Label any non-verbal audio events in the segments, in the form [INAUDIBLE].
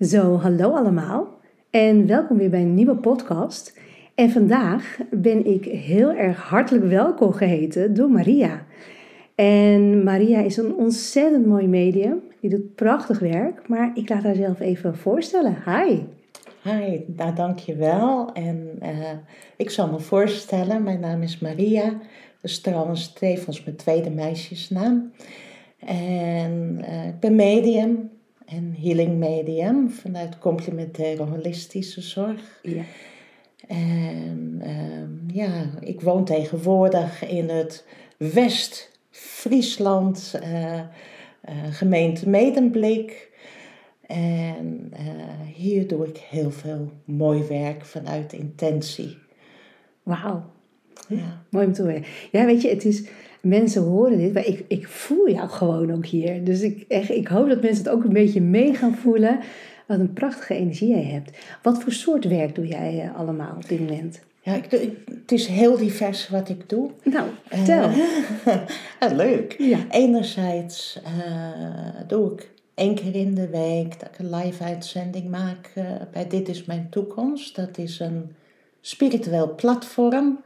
Zo, hallo allemaal en welkom weer bij een nieuwe podcast. En vandaag ben ik heel erg hartelijk welkom geheten door Maria. En Maria is een ontzettend mooi medium. Die doet prachtig werk, maar ik laat haar zelf even voorstellen. Hi. Hi, nou dankjewel. En uh, ik zal me voorstellen, mijn naam is Maria. Dat is trouwens mijn tweede meisjesnaam. En uh, ik ben medium en healing medium vanuit complementaire holistische zorg. Ja. En uh, ja, ik woon tegenwoordig in het West-Friesland, uh, gemeente Medemblik. En hier doe ik heel veel mooi werk vanuit intentie. Wauw. Ja. Mooi om te horen. Ja, weet je, het is mensen horen dit, maar ik, ik voel jou gewoon ook hier. Dus ik, echt, ik hoop dat mensen het ook een beetje mee gaan voelen. Wat een prachtige energie jij hebt. Wat voor soort werk doe jij uh, allemaal op dit moment? Ja, ik het is heel divers wat ik doe. Nou, vertel. Uh, [LAUGHS] leuk. Ja. Enerzijds uh, doe ik één keer in de week dat ik een live uitzending maak bij Dit is Mijn Toekomst. Dat is een spiritueel platform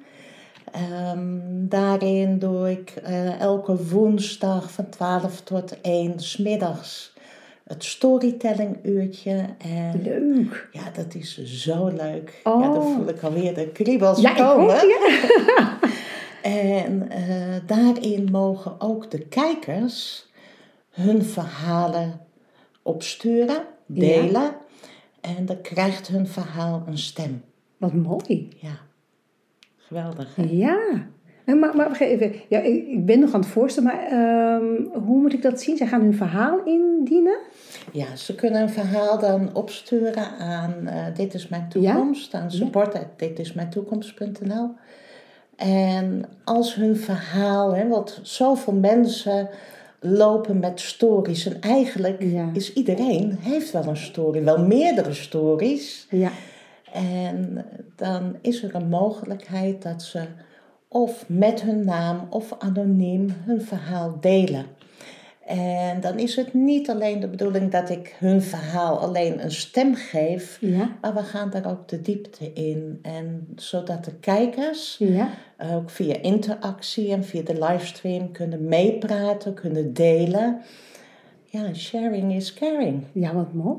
Um, daarin doe ik uh, elke woensdag van 12 tot 1 s middags het storytelling uurtje. En leuk. Ja, dat is zo leuk. Ja, dan oh. voel ik alweer de kriebels ja, komen. Ik ja. [LAUGHS] en uh, daarin mogen ook de kijkers hun verhalen opsturen, delen. Ja. En dan krijgt hun verhaal een stem. Wat mooi. Ja. Geweldig. Ja. Maar, maar even, ja, ik ben nog aan het voorstellen, maar ehm, hoe moet ik dat zien? Zij gaan hun verhaal indienen? Ja, ze kunnen een verhaal dan opsturen aan uh, Dit is mijn toekomst, ja? aan support.ditismijntoekomst.nl. En als hun verhaal, hè, want zoveel mensen lopen met stories en eigenlijk is iedereen, heeft wel een story, wel meerdere stories. Ja. En dan is er een mogelijkheid dat ze of met hun naam of anoniem hun verhaal delen. En dan is het niet alleen de bedoeling dat ik hun verhaal alleen een stem geef, ja. maar we gaan daar ook de diepte in. En zodat de kijkers ja. ook via interactie en via de livestream kunnen meepraten, kunnen delen. Ja, sharing is caring. Ja, wat mooi.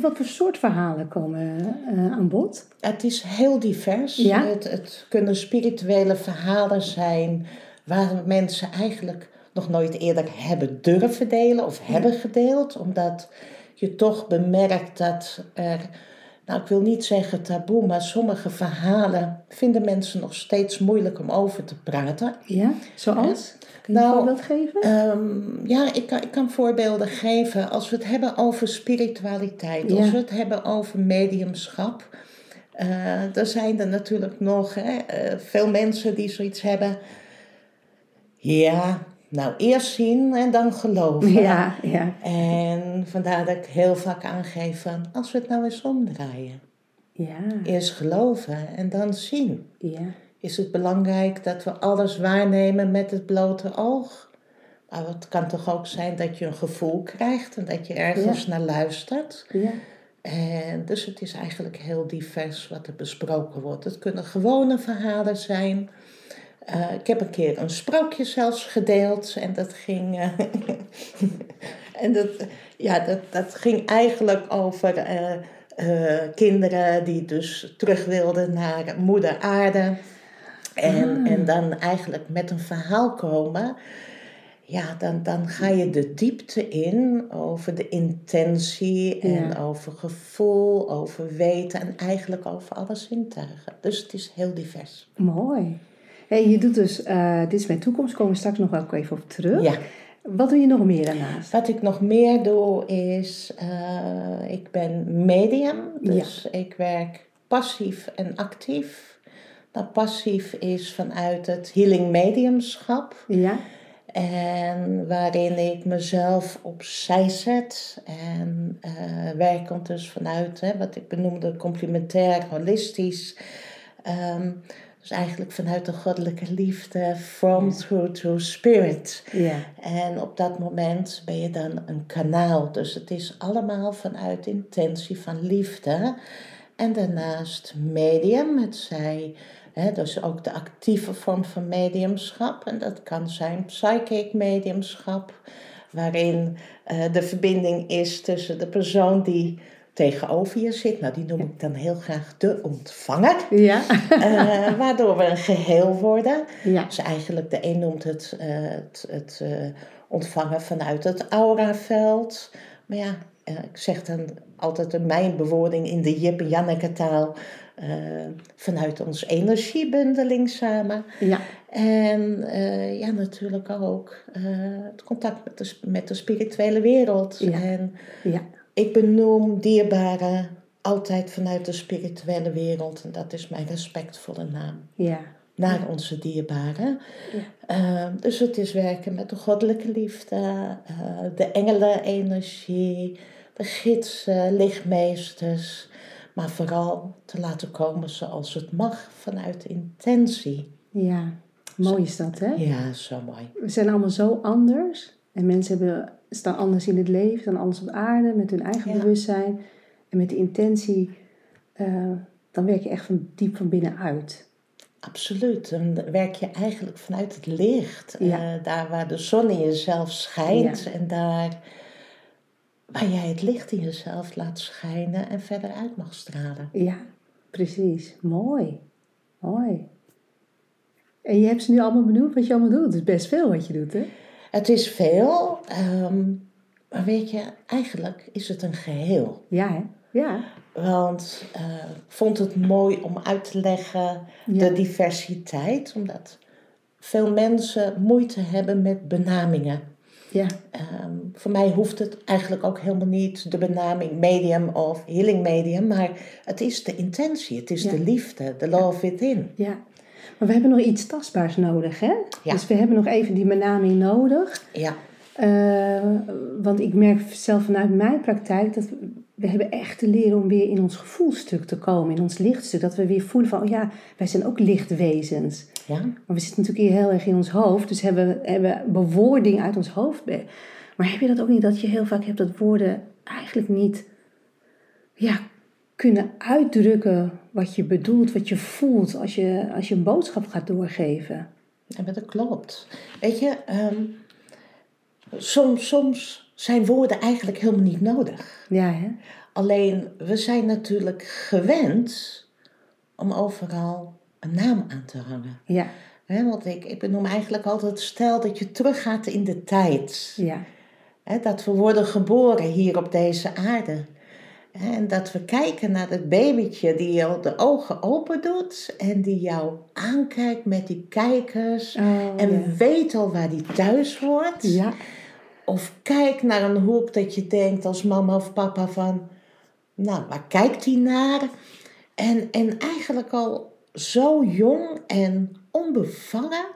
Wat voor soort verhalen komen uh, aan bod? Het is heel divers. Ja? Het, het kunnen spirituele verhalen zijn waar mensen eigenlijk nog nooit eerder hebben durven delen of hebben gedeeld, omdat je toch bemerkt dat er, nou ik wil niet zeggen taboe, maar sommige verhalen vinden mensen nog steeds moeilijk om over te praten. Ja, zoals? Kun je nou, een voorbeeld geven? Um, ja, ik kan, ik kan voorbeelden geven. Als we het hebben over spiritualiteit, als we het hebben over mediumschap. Uh, er zijn er natuurlijk nog hè, uh, veel mensen die zoiets hebben. Ja, nou eerst zien en dan geloven. Ja, ja. En vandaar dat ik heel vaak aangeef van, als we het nou eens omdraaien. Ja. Eerst geloven en dan zien. Ja is het belangrijk dat we alles waarnemen met het blote oog. Maar het kan toch ook zijn dat je een gevoel krijgt en dat je ergens naar luistert. Ja. En dus het is eigenlijk heel divers wat er besproken wordt. Het kunnen gewone verhalen zijn. Uh, ik heb een keer een sprookje zelfs gedeeld en dat ging. Uh, [LAUGHS] en dat, ja, dat, dat ging eigenlijk over uh, kinderen die dus terug wilden naar moeder aarde. En, ah. en dan eigenlijk met een verhaal komen. Ja, dan, dan ga je de diepte in over de intentie en over gevoel, over weten en eigenlijk over alle zintuigen. Dus het is heel divers. Mooi. Hey, je doet dus, uh, dit is mijn toekomst, komen we straks nog wel even op terug. Ja. Wat doe je nog meer daarnaast? Wat ik nog meer doe is, uh, ik ben medium, dus ik werk passief en actief. Nou, passief is vanuit het healing mediumschap. Ja. En waarin ik mezelf opzij zet en uh, werkend dus vanuit hè, wat ik benoemde complementair, holistisch. Um, Dus eigenlijk vanuit de goddelijke liefde, from through to spirit. Ja. En op dat moment ben je dan een kanaal. Dus het is allemaal vanuit intentie van liefde. En daarnaast medium, het zij, hè, dus ook de actieve vorm van mediumschap. En dat kan zijn psychic mediumschap, waarin uh, de verbinding is tussen de persoon die tegenover je zit. Nou, die noem ik dan heel graag de ontvanger. Ja. uh, [LAUGHS] waardoor we een geheel worden. Ja. Dus eigenlijk, de een noemt het, uh, het, het ontvangen vanuit het auraveld. Maar ja, ik zeg dan altijd in mijn bewoording in de Jip en Janneke taal. vanuit ons energiebundeling samen. Ja. En ja, natuurlijk ook het contact met de, met de spirituele wereld. Ja. En ja. Ik benoem dierbaren altijd vanuit de spirituele wereld. En dat is mijn respectvolle naam. Ja. Naar onze dierbaren. Uh, dus het is werken met de goddelijke liefde, uh, de engelenenergie, de gidsen, lichtmeesters. Maar vooral te laten komen zoals het mag vanuit intentie. Ja, mooi is dat hè? Ja, zo mooi. We zijn allemaal zo anders. En mensen hebben, staan anders in het leven, staan anders op aarde met hun eigen Ja. bewustzijn. En met de intentie, eh, dan werk je echt van diep van binnenuit. Absoluut. Dan werk je eigenlijk vanuit het licht. Ja. Eh, daar waar de zon in jezelf schijnt en daar waar jij het licht in jezelf laat schijnen en verder uit mag stralen. Ja, precies. Mooi. Mooi. En je hebt ze nu allemaal benoemd wat je allemaal doet. Het is best veel wat je doet, hè? Het is veel, ehm, maar weet je, eigenlijk is het een geheel. Ja, hè? Ja. Want eh, ik vond het mooi om uit te leggen Ja. de diversiteit, omdat veel mensen moeite hebben met benamingen. Ja. Ehm, voor mij hoeft het eigenlijk ook helemaal niet de benaming medium of healing medium, maar het is de intentie, het is Ja. de liefde, de love within. Ja. Maar we hebben nog iets tastbaars nodig, hè? Ja. Dus we hebben nog even die benaming nodig. Ja, Eh, want ik merk zelf vanuit mijn praktijk dat we, we hebben echt te leren om weer in ons gevoelstuk te komen, in ons lichtstuk. Dat we weer voelen van, oh ja, wij zijn ook lichtwezens. ja, Maar we zitten natuurlijk hier heel erg in ons hoofd, dus hebben, hebben bewoording uit ons hoofd. Maar heb je dat ook niet, dat je heel vaak hebt dat woorden eigenlijk niet ja, kunnen uitdrukken wat je bedoelt, wat je voelt als je, als je een boodschap gaat doorgeven? Ja, maar dat klopt. Weet je, ehm, soms, soms zijn woorden eigenlijk helemaal niet nodig. Ja, hè? Alleen, we zijn natuurlijk gewend om overal een naam aan te hangen. Ja, want ik, ik benoem eigenlijk altijd, stel dat je teruggaat in de tijd. ja, dat we worden geboren hier op deze aarde. En dat we kijken naar het babytje die jou de ogen open doet en die jou aankijkt met die kijkers. Oh, en ja. weet al waar die thuis hoort. ja, Of kijk naar een hoek dat je denkt als mama of papa van, nou, waar kijkt hij naar? En, en eigenlijk al zo jong en onbevangen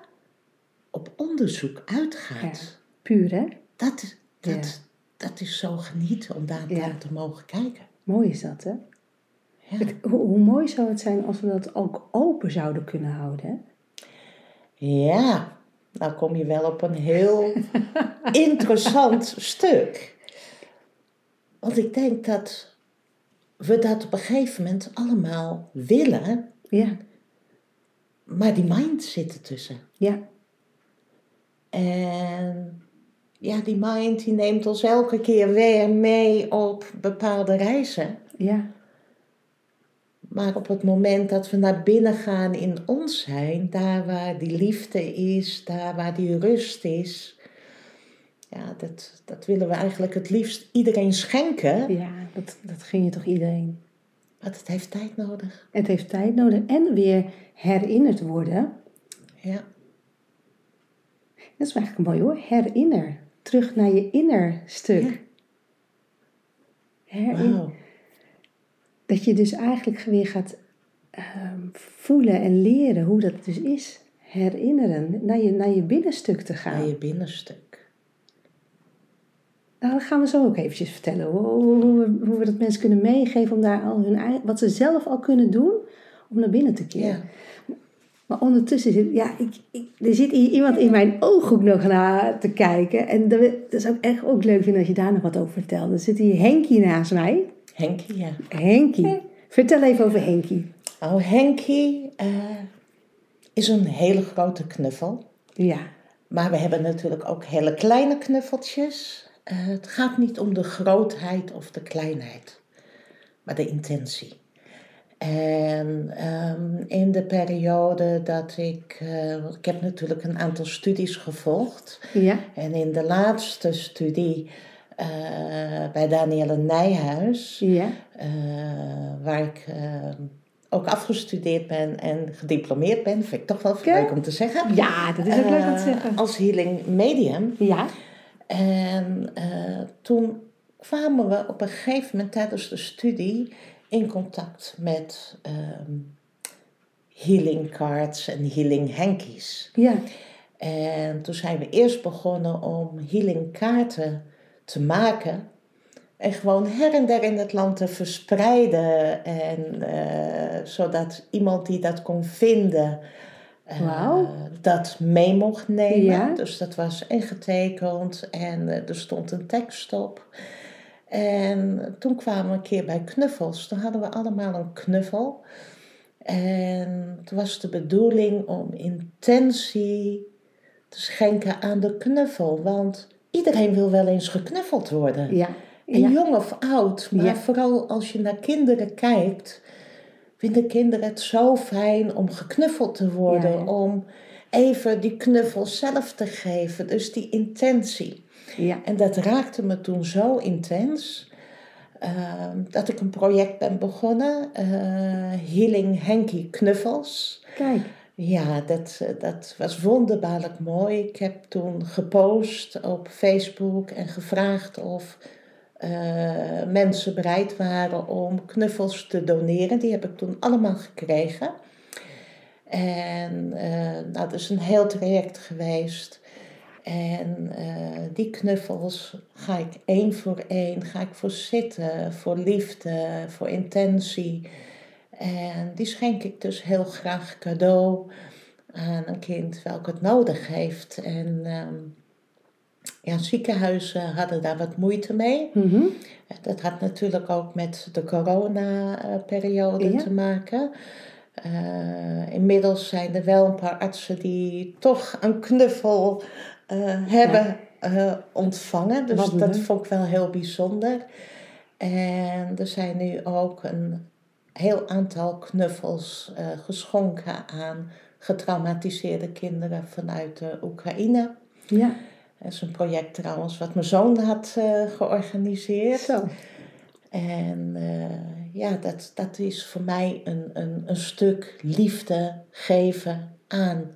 op onderzoek uitgaat. puur hè? Dat, dat. Dat is zo genieten om daar Ja. naar te mogen kijken. Mooi is dat hè? Ja. Het- hoe, hoe mooi zou het zijn als we dat ook open zouden kunnen houden hè? ja, nou kom je wel op een heel [LAUGHS] interessant stuk. Want ik denk dat we dat op een gegeven moment allemaal willen, Ja, maar die mind zit ertussen. ja, En ja, die mind die neemt ons elke keer weer mee op bepaalde reizen. ja, Maar op het moment dat we naar binnen gaan in ons zijn, daar waar die liefde is, daar waar die rust is, ja, dat, dat willen we eigenlijk het liefst iedereen schenken. ja dat, dat ging je toch iedereen. Maar het heeft tijd nodig. Het heeft tijd nodig en weer herinnerd worden. Ja, Dat is eigenlijk mooi hoor, herinner. Terug naar je innerstuk. Herin- wauw. Dat je dus eigenlijk weer gaat ehm, voelen en leren hoe dat dus is. Herinneren, naar je, naar je binnenstuk te gaan. Naar je binnenstuk. Nou, dat gaan we zo ook eventjes vertellen. Hoe, hoe, hoe we, hoe we dat mensen kunnen meegeven om daar al hun eigen, wat ze zelf al kunnen doen om naar binnen te keren. Ja, Maar ondertussen zit, ja, ik, ik, er zit hier iemand in mijn ooghoek nog naar te kijken. En dat, dat zou ik echt ook leuk vinden als je daar nog wat over vertelt. Er zit hier Henkie naast mij. Henkie, ja. Henkie. Vertel even over Henkie. Oh, Henkie uh, is een hele grote knuffel. Ja. Maar we hebben natuurlijk ook hele kleine knuffeltjes. Uh, het gaat niet om de grootheid of de kleinheid, maar de intentie. En um, in de periode dat ik, uh, ik heb natuurlijk een aantal studies gevolgd. Ja. En in de laatste studie uh, bij Danielle Nijhuis, Ja. uh, waar ik ook afgestudeerd ben en gediplomeerd ben, vind ik toch wel leuk om te zeggen. Ja, dat is ook leuk om te zeggen. Als healing medium. Ja. En toen kwamen we op een gegeven moment tijdens de studie in contact met um, healing cards en healing hankies. Ja. En toen zijn we eerst begonnen om healing kaarten te maken. En gewoon her en der in het land te verspreiden. En uh, zodat iemand die dat kon vinden, uh, wow. dat mee mocht nemen. Ja. Dus dat was ingetekend en uh, er stond een tekst op. En toen kwamen we een keer bij knuffels. Toen hadden we allemaal een knuffel. En het was de bedoeling om intentie te schenken aan de knuffel. Want iedereen wil wel eens geknuffeld worden. Ja. En ja. jong of oud. Maar Ja. vooral als je naar kinderen kijkt, vinden kinderen het zo fijn om geknuffeld te worden. Ja. Om even die knuffel zelf te geven. Dus die intentie. Ja. En dat raakte me toen zo intens. uh, dat ik een project ben begonnen. Uh, Healing Henkie Knuffels. Kijk. Ja, dat, dat was wonderbaarlijk mooi. Ik heb toen gepost op Facebook en gevraagd of uh, mensen bereid waren om knuffels te doneren. Die heb ik toen allemaal gekregen. En nou, dat is een heel traject geweest. En uh, die knuffels ga ik één voor één, ga ik voor zitten, voor liefde, voor intentie. En die schenk ik dus heel graag cadeau aan een kind welk het nodig heeft. En um, ja, ziekenhuizen hadden daar wat moeite mee. Mm -hmm. Dat had natuurlijk ook met de corona-periode Ja. te maken. Uh, inmiddels zijn er wel een paar artsen die toch een knuffel hebben uh, ontvangen. Dus Wat dat vond ik wel heel bijzonder. En er zijn nu ook een heel aantal knuffels uh, geschonken aan getraumatiseerde kinderen vanuit de Oekraïne. Ja. Dat is een project trouwens wat mijn zoon had uh, georganiseerd. Zo. En uh, ja, dat, dat is voor mij een, een, een stuk liefde geven aan.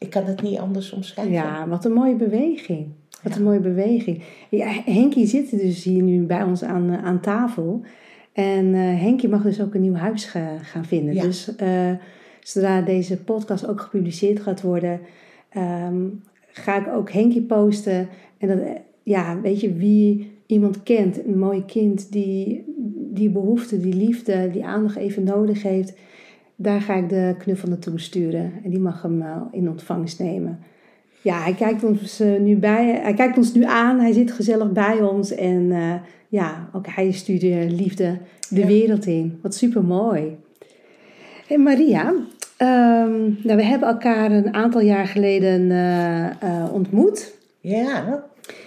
Ik kan het niet anders omschrijven. Ja, wat een mooie beweging. Wat Ja. een mooie beweging. Ja, Henkie zit dus hier nu bij ons aan, eh, aan tafel. En eh Henkie mag dus ook een nieuw huis ga- gaan vinden. Ja. Dus eh, zodra deze podcast ook gepubliceerd gaat worden, ehm, ga ik ook Henkie posten. En dat, ja, weet je, wie iemand kent, een mooi kind die die behoefte, die liefde, die aandacht even nodig heeft, daar ga ik de knuffel naartoe sturen. En die mag hem eh, in ontvangst nemen. Ja, hij kijkt ons eh, nu bij, hij kijkt ons nu aan, hij zit gezellig bij ons en eh, ja, ook hij stuurt liefde de Ja. wereld in. Wat super mooi. Hey Maria, ehm, nou, we hebben elkaar een aantal jaar geleden ontmoet. Ja,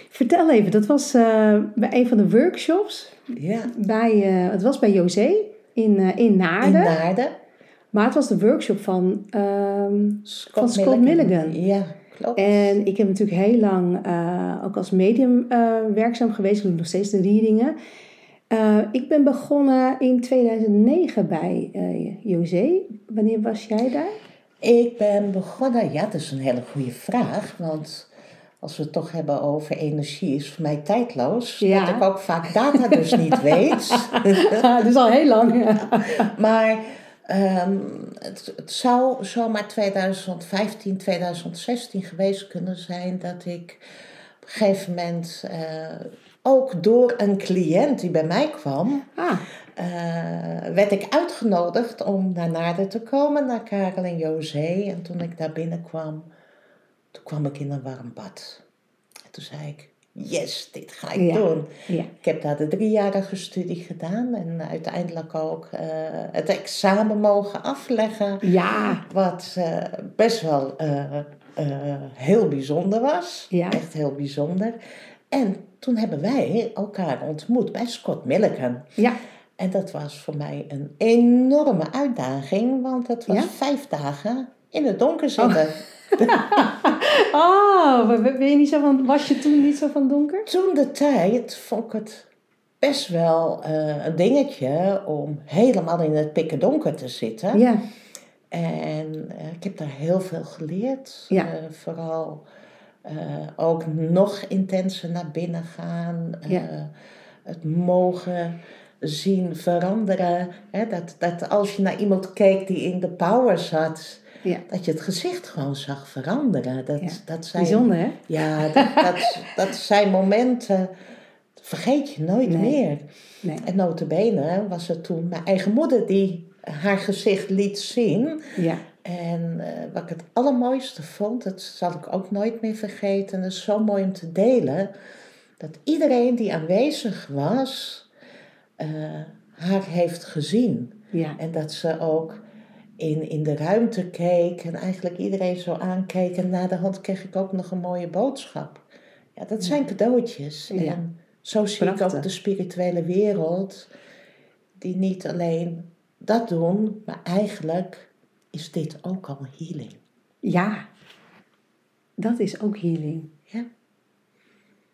Vertel even, dat was bij een van de workshops ja. bij, het was bij José in, in Naarden. In Naarden. Maar het was de workshop van, ehm, Scott Van Scott Milligan. Ja, klopt. En ik heb natuurlijk heel lang eh, ook als medium eh, werkzaam geweest. Ik doe nog steeds de readingen. Eh, ik ben begonnen in 2009 bij José. Wanneer was jij daar? Ik ben begonnen, ja, dat is een hele goede vraag, want als we het toch hebben over energie, is voor mij tijdloos. Ja. Dat ik ook vaak data dus niet weet. [LAUGHS] dus al heel lang. Maar ehm, het, het zou zomaar 2015, 2016 geweest kunnen zijn dat ik op een gegeven moment eh, ook door een cliënt die bij mij kwam, Ah, eh, werd ik uitgenodigd om naar Naarden te komen, naar Karel en José. En toen ik daar binnenkwam, toen kwam ik in een warm bad. En toen zei ik, yes, dit ga ik Ja. doen. ja. Ik heb daar de driejarige studie gedaan en uiteindelijk ook eh, het examen mogen afleggen. Ja, Wat eh, best wel eh, heel bijzonder was. Ja. Echt heel bijzonder. En toen hebben wij elkaar ontmoet bij Scott Milliken. ja. En dat was voor mij een enorme uitdaging, want het was vijf dagen in het donker zitten. Oh, [LAUGHS] ben ben je niet zo van, was je toen niet zo van donker? Toen de tijd vond ik het best wel eh, een dingetje om helemaal in het pikken donker te zitten. Ja, En eh, ik heb daar heel veel geleerd. Ja. Eh, vooral ook nog intenser naar binnen gaan. Ja. Het mogen zien veranderen. Hè? Dat, dat als je naar iemand keek die in de power zat, ja. dat je het gezicht gewoon zag veranderen. Dat, Ja. dat zijn, Bijzonder, hè? Ja, dat, dat, dat zijn momenten, vergeet je nooit Nee. meer. Nee. En notabene was het toen mijn eigen moeder die haar gezicht liet zien. Ja, En eh, wat ik het allermooiste vond, dat zal ik ook nooit meer vergeten. En dat is zo mooi om te delen. Dat iedereen die aanwezig was, eh, haar heeft gezien. ja. En dat ze ook in, in de ruimte keek en eigenlijk iedereen zo aankeek. En na de hand kreeg ik ook nog een mooie boodschap. Ja, dat zijn cadeautjes. Ja. En zo zie ik ook de spirituele wereld, die niet alleen dat doen, maar eigenlijk is dit ook al healing. Ja, dat is ook healing. Ja.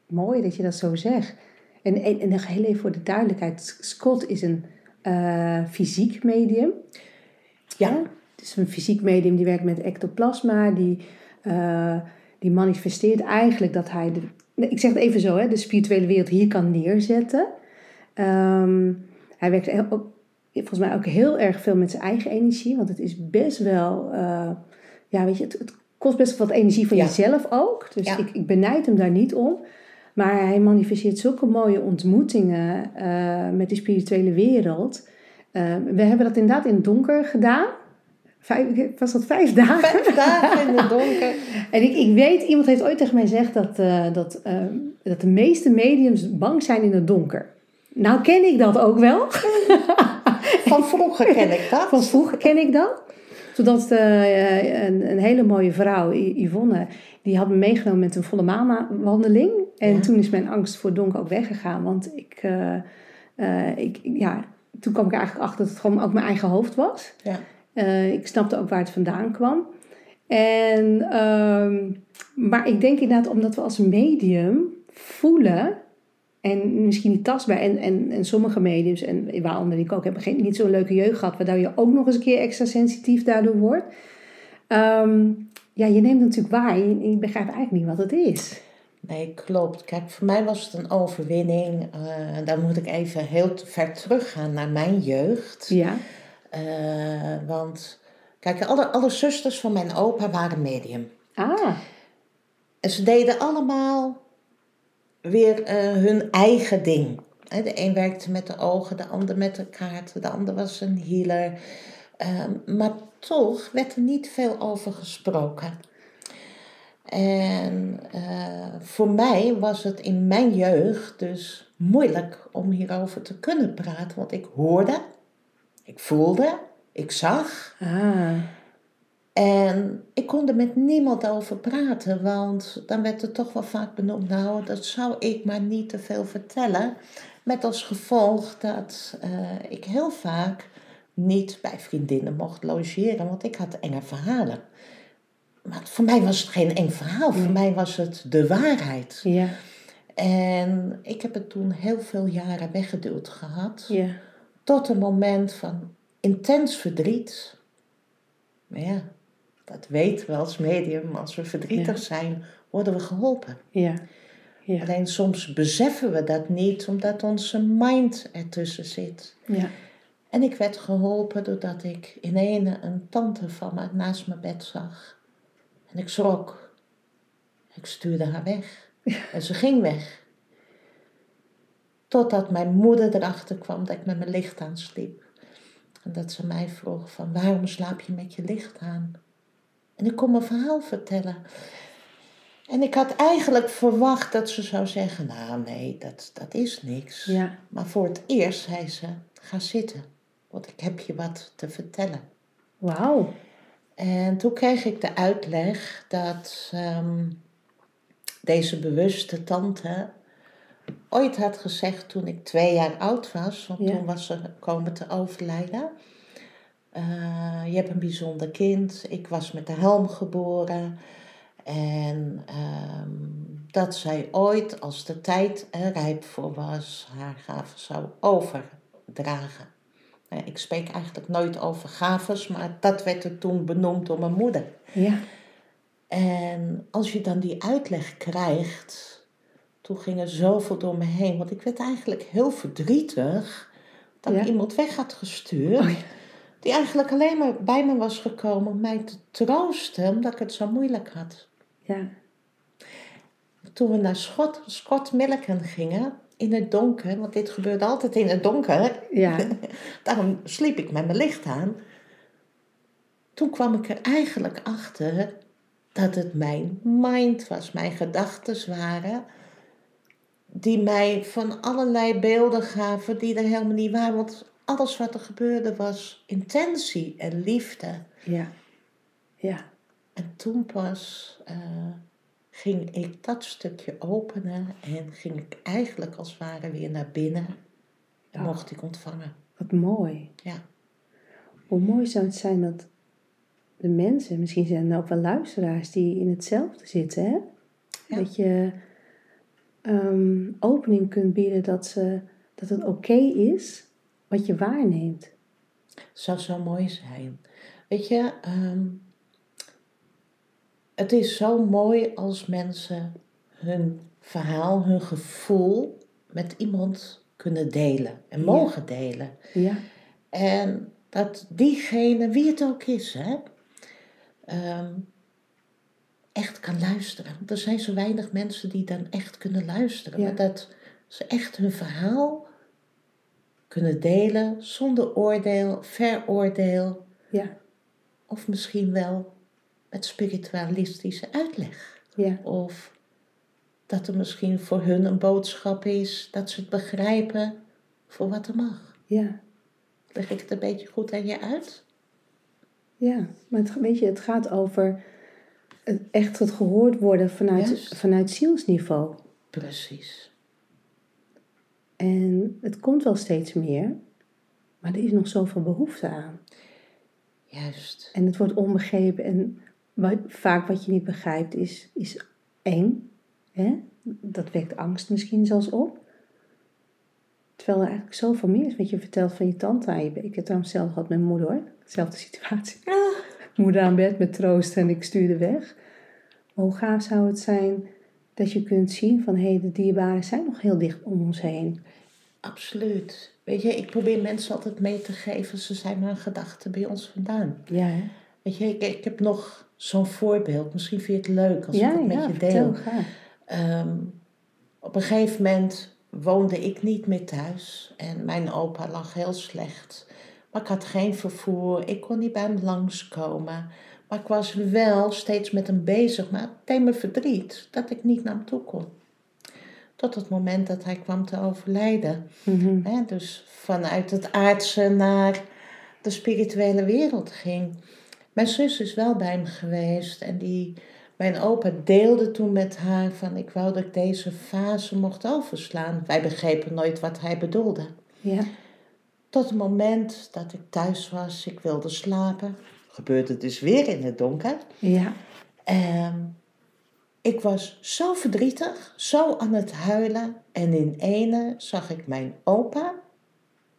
Mooi dat je dat zo zegt. En, en, en nog heel even voor de duidelijkheid. Scott is een eh, fysiek medium. Ja, Het is een fysiek medium die werkt met ectoplasma. Die, eh, die manifesteert eigenlijk dat hij... De, ik zeg het even zo, hè, de spirituele wereld hier kan neerzetten. Ehm, hij werkt heel- volgens mij ook heel erg veel met zijn eigen energie. Want het is best wel... eh, ja, weet je, het, het kost best wel wat energie van Ja. jezelf ook. Dus Ja. ik, ik benijd hem daar niet om. Maar hij manifesteert zulke mooie ontmoetingen eh, met die spirituele wereld. Eh, we hebben dat inderdaad in het donker gedaan. Vijf, was dat vijf dagen? vijf dagen in het donker. [LAUGHS] En ik, ik weet, iemand heeft ooit tegen mij gezegd dat, eh, dat, eh, dat de meeste mediums bang zijn in het donker. Nou ken ik dat ook wel. [LAUGHS] Van vroeger ken ik dat. Van vroeger ken ik dat. Zodat eh, een, een hele mooie vrouw, Yvonne, die had me meegenomen met een volle maanwandeling. En Ja. toen is mijn angst voor donker ook weggegaan. Want ik, eh, ik, ja, toen kwam ik eigenlijk achter dat het gewoon ook mijn eigen hoofd was. Ja. Eh, ik snapte ook waar het vandaan kwam. En, ehm, maar ik denk inderdaad, omdat we als medium voelen, en misschien niet tastbaar, en, en, en sommige mediums, en waaronder ik ook, hebben geen, niet zo'n leuke jeugd gehad, waardoor je ook nog eens een keer extra sensitief daardoor wordt. Ehm, ja, je neemt het natuurlijk waar je, je begrijpt eigenlijk niet wat het is. Nee, klopt. Kijk, voor mij was het een overwinning. Eh, dan moet ik even heel ver teruggaan naar mijn jeugd. Ja, Eh, want, kijk, alle, alle zusters van mijn opa waren medium. ah, En ze deden allemaal weer eh, hun eigen ding. De een werkte met de ogen, de ander met de kaarten, de ander was een healer. Ehm, maar toch werd er niet veel over gesproken. En eh, voor mij was het in mijn jeugd dus moeilijk om hierover te kunnen praten. Want ik hoorde, ik voelde, ik zag. ah, En ik kon er met niemand over praten, want dan werd er toch wel vaak benoemd, nou, dat zou ik maar niet te veel vertellen. Met als gevolg dat eh, ik heel vaak niet bij vriendinnen mocht logeren, want ik had enge verhalen. Maar voor mij was het geen eng verhaal, voor mij was het de waarheid. ja, En ik heb het toen heel veel jaren weggeduwd gehad. ja, Tot een moment van intens verdriet. Maar ja, dat weten we als medium. Als we verdrietig zijn, worden we geholpen. ja, ja, Alleen soms beseffen we dat niet, omdat onze mind ertussen zit. ja, En ik werd geholpen doordat ik in ene een tante van me naast mijn bed zag. En ik schrok. Ik stuurde haar weg. [LAUGHS] En ze ging weg. Totdat mijn moeder erachter kwam dat ik met mijn licht aan sliep. En dat ze mij vroeg van waarom slaap je met je licht aan? En ik kon mijn verhaal vertellen. En ik had eigenlijk verwacht dat ze zou zeggen, nou nee, dat, dat is niks. Ja. Maar voor het eerst zei ze, ga zitten, want ik heb je wat te vertellen. Wauw. En toen kreeg ik de uitleg dat ehm, deze bewuste tante ooit had gezegd toen ik twee jaar oud was, want Ja. toen was ze komen te overlijden. Eh, je hebt een bijzonder kind. Ik was met de helm geboren. En ehm, dat zij ooit, als de tijd er rijp voor was, haar gaven zou overdragen. Nou, ik spreek eigenlijk nooit over gaves, maar dat werd er toen benoemd door mijn moeder. Ja. En als je dan die uitleg krijgt, toen ging er zoveel door me heen. Want ik werd eigenlijk heel verdrietig dat Ja. ik iemand weg had gestuurd. Oh ja. Die eigenlijk alleen maar bij me was gekomen om mij te troosten, omdat ik het zo moeilijk had. Ja. Toen we naar Schot, Scott Milliken gingen, in het donker, want dit gebeurde altijd in het donker, Ja. [LAUGHS] daarom sliep ik met mijn licht aan. Toen kwam ik er eigenlijk achter dat het mijn mind was, mijn gedachten waren, die mij van allerlei beelden gaven die er helemaal niet waren. Want alles wat er gebeurde was intentie en liefde. Ja. Ja. En toen pas eh, ging ik dat stukje openen en ging ik eigenlijk als het ware weer naar binnen. En Ja. mocht ik ontvangen. Wat mooi. Ja. Hoe mooi zou het zijn dat de mensen, misschien zijn er ook wel luisteraars die in hetzelfde zitten, hè? Ja. Dat je ehm, opening kunt bieden dat, ze, dat het oké is wat je waarneemt. zou zo mooi zijn. Weet je, ehm, het is zo mooi als mensen hun verhaal, hun gevoel met iemand kunnen delen en Ja. mogen delen. Ja. En dat diegene, wie het ook is, hè, ehm, echt kan luisteren. Want er zijn zo weinig mensen die dan echt kunnen luisteren. Ja. Maar dat ze echt hun verhaal kunnen delen zonder oordeel, veroordeel. Ja. Of misschien wel met spiritualistische uitleg. Ja. Of dat er misschien voor hun een boodschap is dat ze het begrijpen voor wat er mag. Ja. Leg ik het een beetje goed aan je uit? Ja. Maar het, weet je, het gaat over het, echt het gehoord worden vanuit, Juist. vanuit zielsniveau. Precies. En het komt wel steeds meer, maar er is nog zoveel behoefte aan. Juist. En het wordt onbegrepen. En wat, vaak wat je niet begrijpt is, is eng. Hè? Dat wekt angst misschien zelfs op. Terwijl er eigenlijk zoveel meer is. Wat je vertelt van je tante aan je. Ik heb trouwens zelf gehad met mijn moeder hoor. Zelfde situatie. [LAUGHS] Moeder aan bed met troost en ik stuurde weg. Maar hoe gaaf zou het zijn dat je kunt zien van... hé, de dierbaren zijn nog heel dicht om ons heen. Absoluut. Weet je, ik probeer mensen altijd mee te geven, ze zijn maar een gedachte bij ons vandaan. Ja, hè? Weet je, ik, ik heb nog zo'n voorbeeld. Misschien vind je het leuk als ja, ik het met ja, je deel. Ehm, op een gegeven moment woonde ik niet meer thuis en mijn opa lag heel slecht. Maar ik had geen vervoer, ik kon niet bij hem langskomen. Maar ik was wel steeds met hem bezig, maar het deed me verdriet dat ik niet naar hem toe kon. Tot het moment dat hij kwam te overlijden. Mhm. Dus vanuit het aardse naar de spirituele wereld ging. Mijn zus is wel bij hem geweest en die, mijn opa deelde toen met haar van ik wou dat ik deze fase mocht overslaan. Wij begrepen nooit wat hij bedoelde. Ja, Tot het moment dat ik thuis was, ik wilde slapen. Gebeurde het dus weer in het donker. ja, Ehm, ik was zo verdrietig, zo aan het huilen. En in ene zag ik mijn opa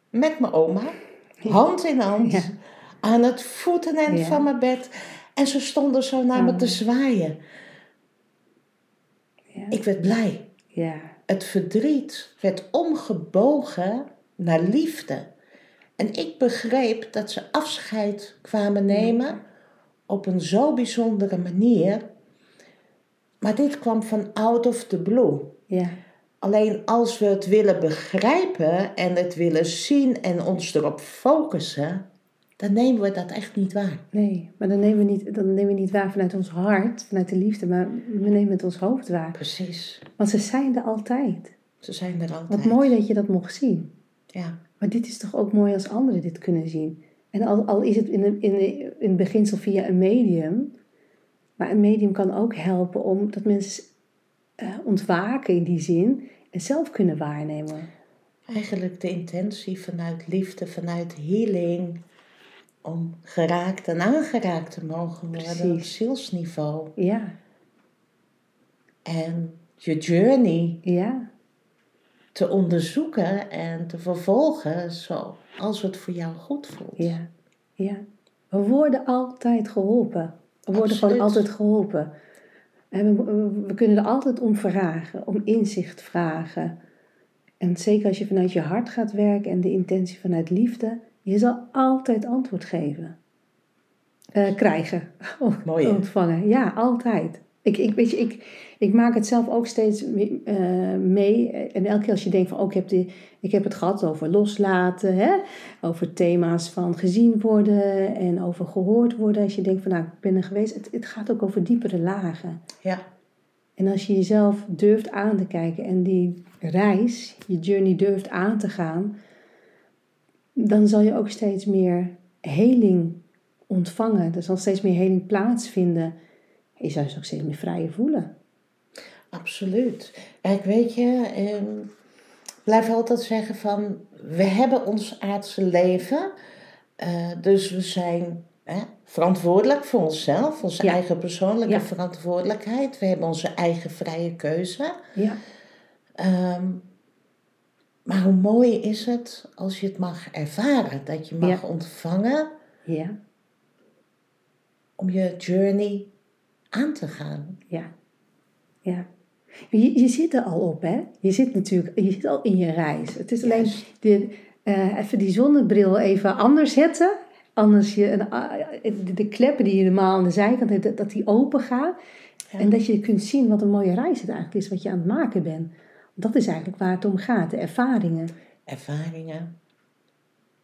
met mijn oma, hand in hand, Ja. Aan het voeteneind Ja. van mijn bed. En ze stonden zo naar me te zwaaien. ja, Ik werd blij. ja, Het verdriet werd omgebogen naar liefde. En ik begreep dat ze afscheid kwamen nemen op een zo bijzondere manier. Maar dit kwam van out of the blue. ja, Alleen als we het willen begrijpen en het willen zien en ons erop focussen, dan nemen we dat echt niet waar. Nee, maar dan nemen we niet, dan nemen we niet waar vanuit ons hart, vanuit de liefde, maar we nemen het ons hoofd waar. Precies. Want ze zijn er altijd. Ze zijn er altijd. Wat mooi dat je dat mocht zien. Ja, Maar dit is toch ook mooi als anderen dit kunnen zien. En al, al is het in, de, in, de, in het beginsel via een medium. Maar een medium kan ook helpen om dat mensen eh, ontwaken in die zin. En zelf kunnen waarnemen. eigenlijk de intentie vanuit liefde, vanuit healing, om geraakt en aangeraakt te mogen worden op zielsniveau. Ja, En je journey ja, te onderzoeken en te vervolgen zoals het voor jou goed voelt. ja, ja. We worden altijd geholpen. We worden Absoluut. gewoon altijd geholpen. En we, we- we kunnen er altijd om vragen, om inzicht vragen. En zeker als je vanuit je hart gaat werken en de intentie vanuit liefde, je zal altijd antwoord geven. Eh, krijgen. [LAUGHS] Mooi? Ontvangen. Ja, altijd. Ik, ik, weet je, ik, ik maak het zelf ook steeds me- eh, mee. En elke keer als je denkt van, oh, ik heb, die, ik heb het gehad over loslaten, hè? over thema's van gezien worden en over gehoord worden. Als je denkt van, nou, ik ben er geweest. Het, het gaat ook over diepere lagen. Ja, En als je jezelf durft aan te kijken en die reis, je journey durft aan te gaan, dan zal je ook steeds meer heling ontvangen. Er zal steeds meer heling plaatsvinden. Je zal je ook steeds meer vrijer voelen. absoluut. Kijk, weet je, ehm, ik blijf altijd zeggen van, we hebben ons aardse leven, eh, dus we zijn hè, verantwoordelijk voor onszelf, onze Ja. eigen persoonlijke Ja. verantwoordelijkheid. We hebben onze eigen vrije keuze. Ja, Ehm, maar hoe mooi is het als je het mag ervaren, dat je mag Ja. ontvangen ja, om je journey aan te gaan. ja, ja. Je, je zit er al op, hè? Je zit natuurlijk je zit al in je reis. Het is alleen de, eh, even die zonnebril even anders zetten. Anders je, een, ah, de, de kleppen die je normaal aan de zijkant hebt, dat- dat die open gaan. Ja. En dat je kunt zien wat een mooie reis het eigenlijk is wat je aan het maken bent. Dat is eigenlijk waar het om gaat, de ervaringen. Ervaringen,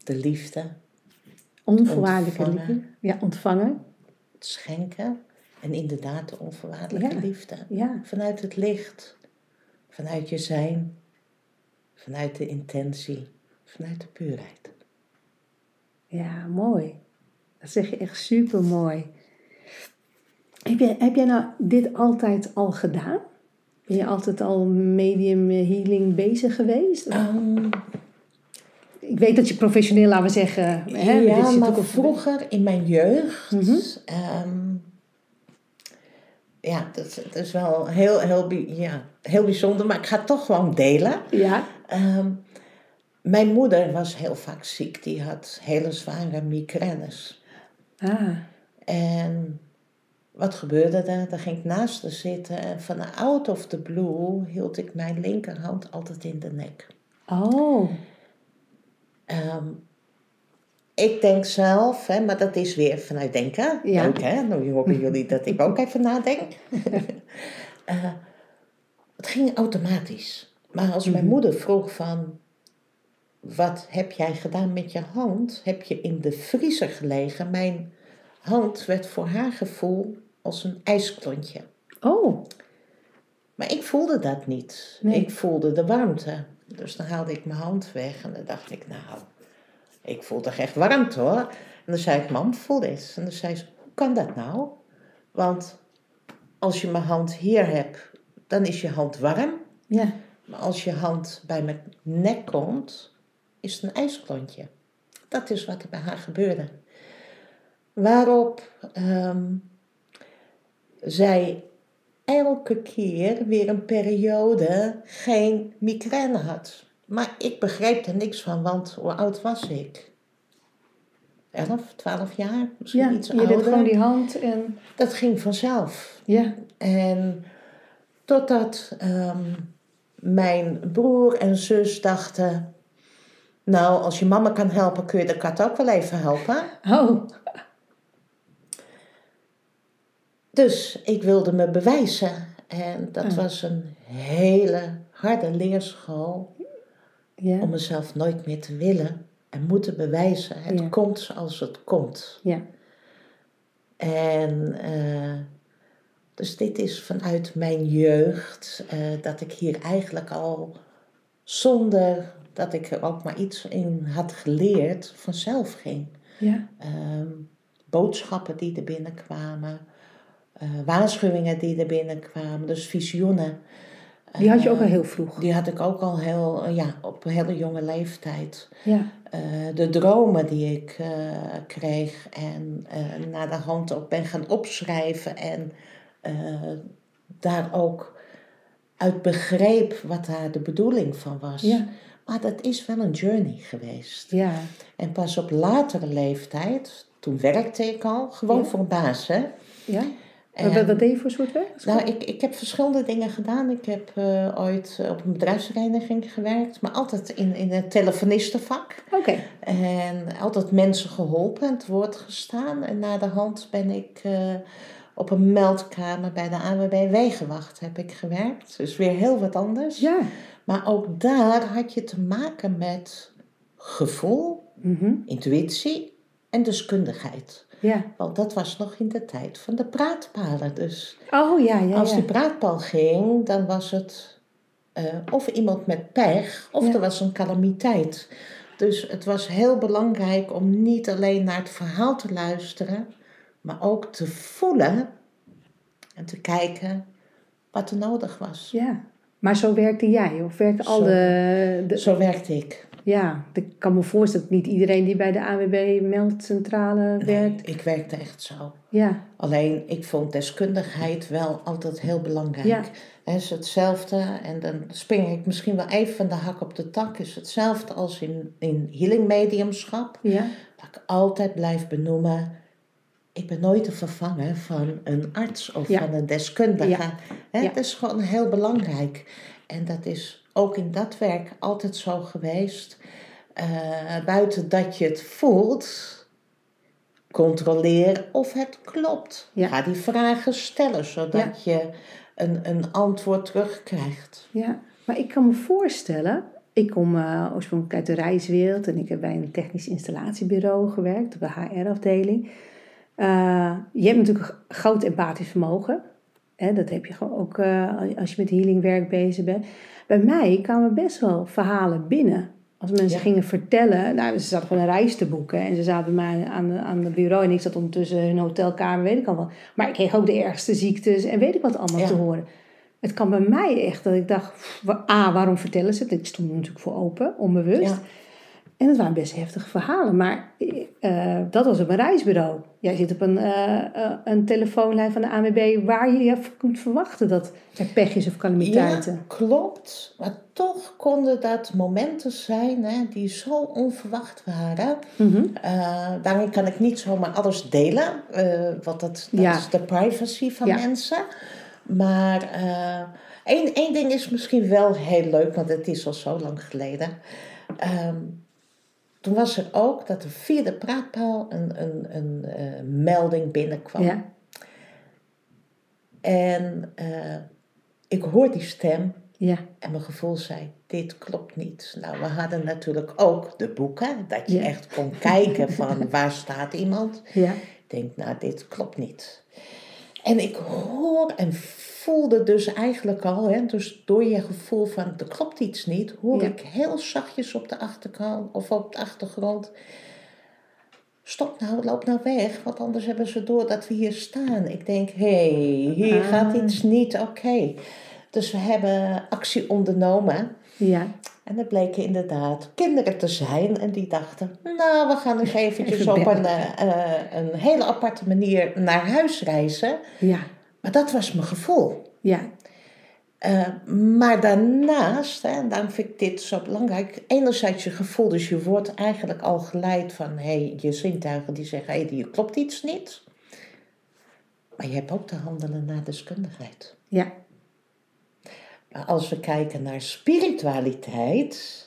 de liefde, Onvoorwaardelijke Ontvangen. liefde. Ja, ontvangen. het schenken en inderdaad de onvoorwaardelijke Ja. liefde. Ja, Vanuit het licht, vanuit je zijn, vanuit de intentie, vanuit de puurheid. ja, mooi. Dat zeg je echt super mooi. Heb jij, heb jij nou dit altijd al gedaan? Ben je altijd al medium healing bezig geweest? Ehm, Ik weet dat je professioneel, laten we zeggen. Hè, ja, zit maar ook vroeger in mijn jeugd. Mhm. ehm, ja, dat, is- dat is wel heel, heel, ja, heel bijzonder, maar ik ga het toch gewoon delen. Ja, Ehm, mijn moeder was heel vaak ziek, die had hele zware migraines. ah, En wat gebeurde er? Daar ging ik naast haar zitten en van out of the blue hield ik mijn linkerhand altijd in de nek. oh, Ehm, ik denk zelf, hè, maar dat is weer vanuit denken. Ja. Leuk hè, nu horen jullie dat ik ook even nadenk. [LAUGHS] Eh, het ging automatisch. Maar als mijn Mhm. moeder vroeg van, wat heb jij gedaan met je hand? Heb je in de vriezer gelegen? Mijn hand werd voor haar gevoel als een ijsklontje. oh, Maar ik voelde dat niet. Nee. Ik voelde de warmte. Dus dan haalde ik mijn hand weg en dan dacht ik, nou, ik voel toch echt warmte hoor. En dan zei ik, mam, voel dit. En dan zei ze, hoe kan dat nou? Want als je mijn hand hier hebt, dan is je hand warm. ja, Maar als je hand bij mijn nek komt, is het een ijsklontje. Dat is wat er bij haar gebeurde. Waarop ehm, zij elke keer weer een periode geen migraine had. Maar ik begreep er niks van, want hoe oud was ik? 11, 12 jaar, misschien ja. iets Je ouder. deed gewoon die hand en Dat ging vanzelf. ja, En totdat ehm, mijn broer en zus dachten... Nou, als je mama kan helpen, kun je de kat ook wel even helpen. oh, Dus ik wilde me bewijzen. En dat Ah. was een hele harde leerschool Ja. om mezelf nooit meer te willen en moeten bewijzen. Het Ja. komt zoals het komt. Ja. En eh, dus dit is vanuit mijn jeugd eh, dat ik hier eigenlijk al zonder dat ik er ook maar iets in had geleerd vanzelf ging. Ja. Ehm, boodschappen die er binnenkwamen, waarschuwingen die er binnenkwamen, dus visioenen. Die had je ook Eh, al heel vroeg. Die had ik ook al heel, eh, ja, op een hele jonge leeftijd. Ja. Eh, de dromen die ik eh, kreeg en eh naar de hand ook ben gaan opschrijven en eh, daar ook uit begreep wat daar de bedoeling van was. Ja. Maar dat is wel een journey geweest. Ja. En pas op latere leeftijd, toen werkte ik al, gewoon Ja. voor een baas. Hè? Ja. Wat, wat deed je voor soort werk? nou, ik, ik heb verschillende dingen gedaan. Ik heb eh, ooit op een bedrijfsvereniging gewerkt, maar altijd in, in het telefonistenvak. Oké. En altijd mensen geholpen en het woord gestaan. En na de hand ben ik eh, op een meldkamer bij de AWB Wegenwacht heb ik gewerkt. Dus weer heel wat anders. Ja. Maar ook daar had je te maken met gevoel, Mhm. intuïtie en deskundigheid. Ja. Want dat was nog in de tijd van de praatpalen. Dus Oh ja, ja, als die praatpaal ging, dan was het eh, of iemand met pech, of Ja. er was een calamiteit. Dus het was heel belangrijk om niet alleen naar het verhaal te luisteren, maar ook te voelen en te kijken wat er nodig was. Ja. Maar zo werkte jij? Of werkte al de... Zo werkte ik. Ja, ik kan me voorstellen dat niet iedereen die bij de AWB meldcentrale Nee, werkt. ik werkte echt zo. Ja. Alleen ik vond deskundigheid wel altijd heel belangrijk. Ja. Het is hetzelfde, en dan spring ik misschien wel even van de hak op de tak, is hetzelfde als in, in healing mediumschap. Ja. Dat ik altijd blijf benoemen, ik ben nooit te vervangen van een arts of Ja. van een deskundige. Ja. Dat is gewoon heel belangrijk. En dat is ook in dat werk altijd zo geweest. Eh, buiten dat je het voelt, controleer of het klopt. Ja. Ga die vragen stellen, zodat je een, een antwoord terugkrijgt. Ja, maar ik kan me voorstellen, ik kom eh, oorspronkelijk uit de reiswereld en ik heb bij een technisch installatiebureau gewerkt, op de HR-afdeling. Eh, je hebt natuurlijk een groot empathisch vermogen. Hè, dat heb je gewoon ook als je met healingwerk bezig bent. Bij mij kwamen best wel verhalen binnen. Als mensen Ja. gingen vertellen, nou, ze zaten gewoon een reis te boeken en ze zaten bij mij aan, de, aan het bureau en ik zat ondertussen in hun hotelkamer, weet ik al wel. Maar ik kreeg ook de ergste ziektes en weet ik wat allemaal Ja. te horen. Het kan bij mij echt dat ik dacht, pff, A, waarom vertellen ze het? Ik stond er natuurlijk voor open, onbewust. Ja. En het waren best heftige verhalen. Maar eh, dat was op een reisbureau. Jij zit op een, eh, eh, een telefoonlijn van de ANWB waar je je kunt verwachten dat er pech is of calamiteiten. Ja, klopt. Maar toch konden dat momenten zijn hè, die zo onverwacht waren. Daarin kan ik niet zomaar alles delen, want dat, dat Ja. is de privacy van Ja. mensen. Maar één, één ding is misschien wel heel leuk, want het is al zo lang geleden. Ehm, toen was er ook dat er via de praatpaal een, een, een eh, melding binnenkwam. Ja. En eh, ik hoor die stem Ja. en mijn gevoel zei, dit klopt niet. Nou, we hadden natuurlijk ook de boeken, dat je Ja. echt kon kijken van [LAUGHS] waar staat iemand. Ja. Ik denk, nou, dit klopt niet. En ik hoor en voelde dus eigenlijk al, hè, dus door je gevoel van er klopt iets niet, hoor Ja. ik heel zachtjes op de achterkant of op de achtergrond. Stop nou, loop nou weg, want anders hebben ze door dat we hier staan. Ik denk, hé, hey, hier Ah. gaat iets niet oké. Dus we hebben actie ondernomen. Ja. En het bleken inderdaad kinderen te zijn. En die dachten, nou, we gaan eens [LAUGHS] eventjes Even op een, eh, eh, een hele aparte manier naar huis reizen. Ja. Maar dat was mijn gevoel. Ja. Eh, maar daarnaast, hè, en daarom vind ik dit zo belangrijk, enerzijds je gevoel, dus je wordt eigenlijk al geleid van, hé, hey, je zintuigen die zeggen, hé, hey, hier klopt iets niet. Maar je hebt ook te handelen naar deskundigheid. Ja. Maar als we kijken naar spiritualiteit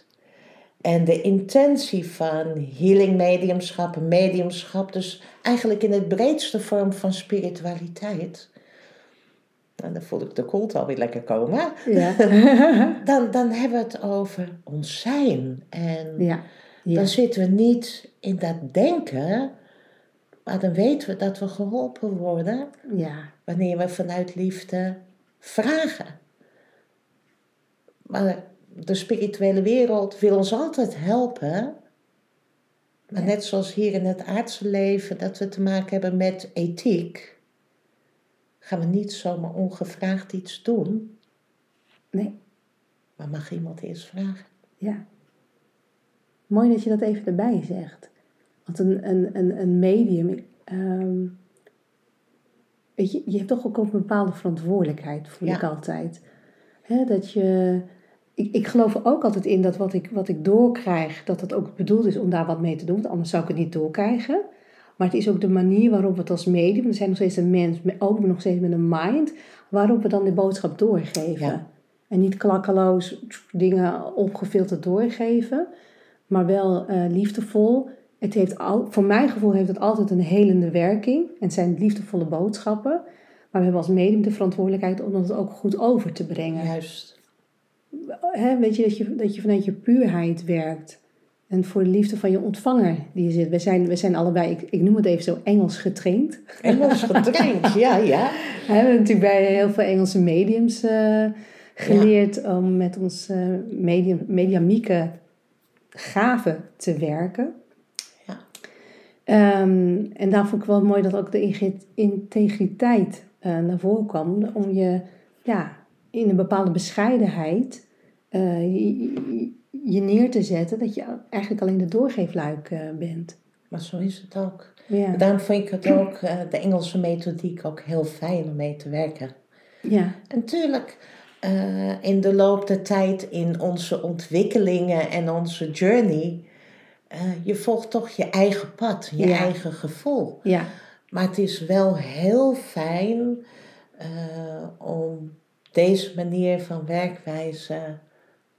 en de intentie van healing mediumschap mediumschap, dus eigenlijk in het breedste vorm van spiritualiteit, en dan voel ik de koelte alweer lekker komen. Ja. [LAUGHS] Dan, dan hebben we het over ons zijn. En ja. Ja. dan zitten we niet in dat denken, maar dan weten we dat we geholpen worden Ja. wanneer we vanuit liefde vragen. Maar de spirituele wereld wil ons altijd helpen. Maar net zoals hier in het aardse leven dat we te maken hebben met ethiek, gaan we niet zomaar ongevraagd iets doen. Nee. Maar mag iemand eerst vragen? Ja. Mooi dat je dat even erbij zegt. Want een, een, een, een medium. ehm, weet je, je hebt toch ook een bepaalde verantwoordelijkheid, voel Ja. ik altijd. Dat je. Ik, ik geloof er ook altijd in dat wat ik, wat ik doorkrijg, dat het ook bedoeld is om daar wat mee te doen. Want anders zou ik het niet doorkrijgen. Maar het is ook de manier waarop we het als medium, we zijn nog steeds een mens, ook nog steeds met een mind, waarop we dan de boodschap doorgeven. Ja. En niet klakkeloos dingen ongefilterd doorgeven, maar wel eh, liefdevol. Het heeft al, voor mijn gevoel heeft het altijd een helende werking. En het zijn liefdevolle boodschappen. Maar we hebben als medium de verantwoordelijkheid om het ook goed over te brengen. Juist. Weet je dat, je dat je vanuit je puurheid werkt. En voor de liefde van je ontvanger die je zit. We zijn, we zijn allebei, ik, ik noem het even zo, Engels getraind. Engels getraind, [LAUGHS] ja, ja. We hebben natuurlijk bij heel veel Engelse mediums eh, geleerd om met ons eh, medium, mediamieke gaven te werken. Ja. Ehm, en daar vond ik wel mooi dat ook de integriteit eh, naar voren kwam. Om je ja, in een bepaalde bescheidenheid je, je- neer te zetten. Dat je eigenlijk alleen de doorgeefluik eh, bent. Maar zo is het ook. Ja. Daarom vind ik het ook, eh, de Engelse methodiek, ook heel fijn om mee te werken. ja. En natuurlijk, eh, in de loop der tijd, in onze ontwikkelingen en onze journey, je volgt toch je eigen pad, je Ja. eigen gevoel. Ja. Maar het is wel heel fijn om deze manier van werkwijze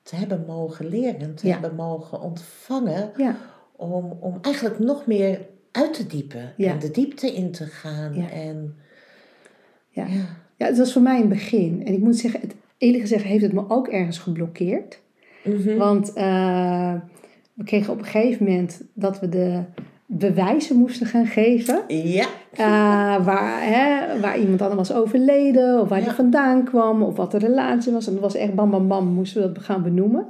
te hebben mogen leren, te Ja. hebben mogen ontvangen, Ja. om, om eigenlijk nog meer uit te diepen en de diepte in te gaan. Ja. En, Ja. ja. Ja, het was voor mij een begin. En ik moet zeggen, het, eerlijk gezegd heeft het me ook ergens geblokkeerd. Mhm. Want eh, we kregen op een gegeven moment dat we de bewijzen moesten gaan geven. ja. eh, waar, hè, waar iemand dan was overleden, of waar Ja. die vandaan kwam, of wat de relatie was. En dat was echt bam bam bam, moesten we dat gaan benoemen.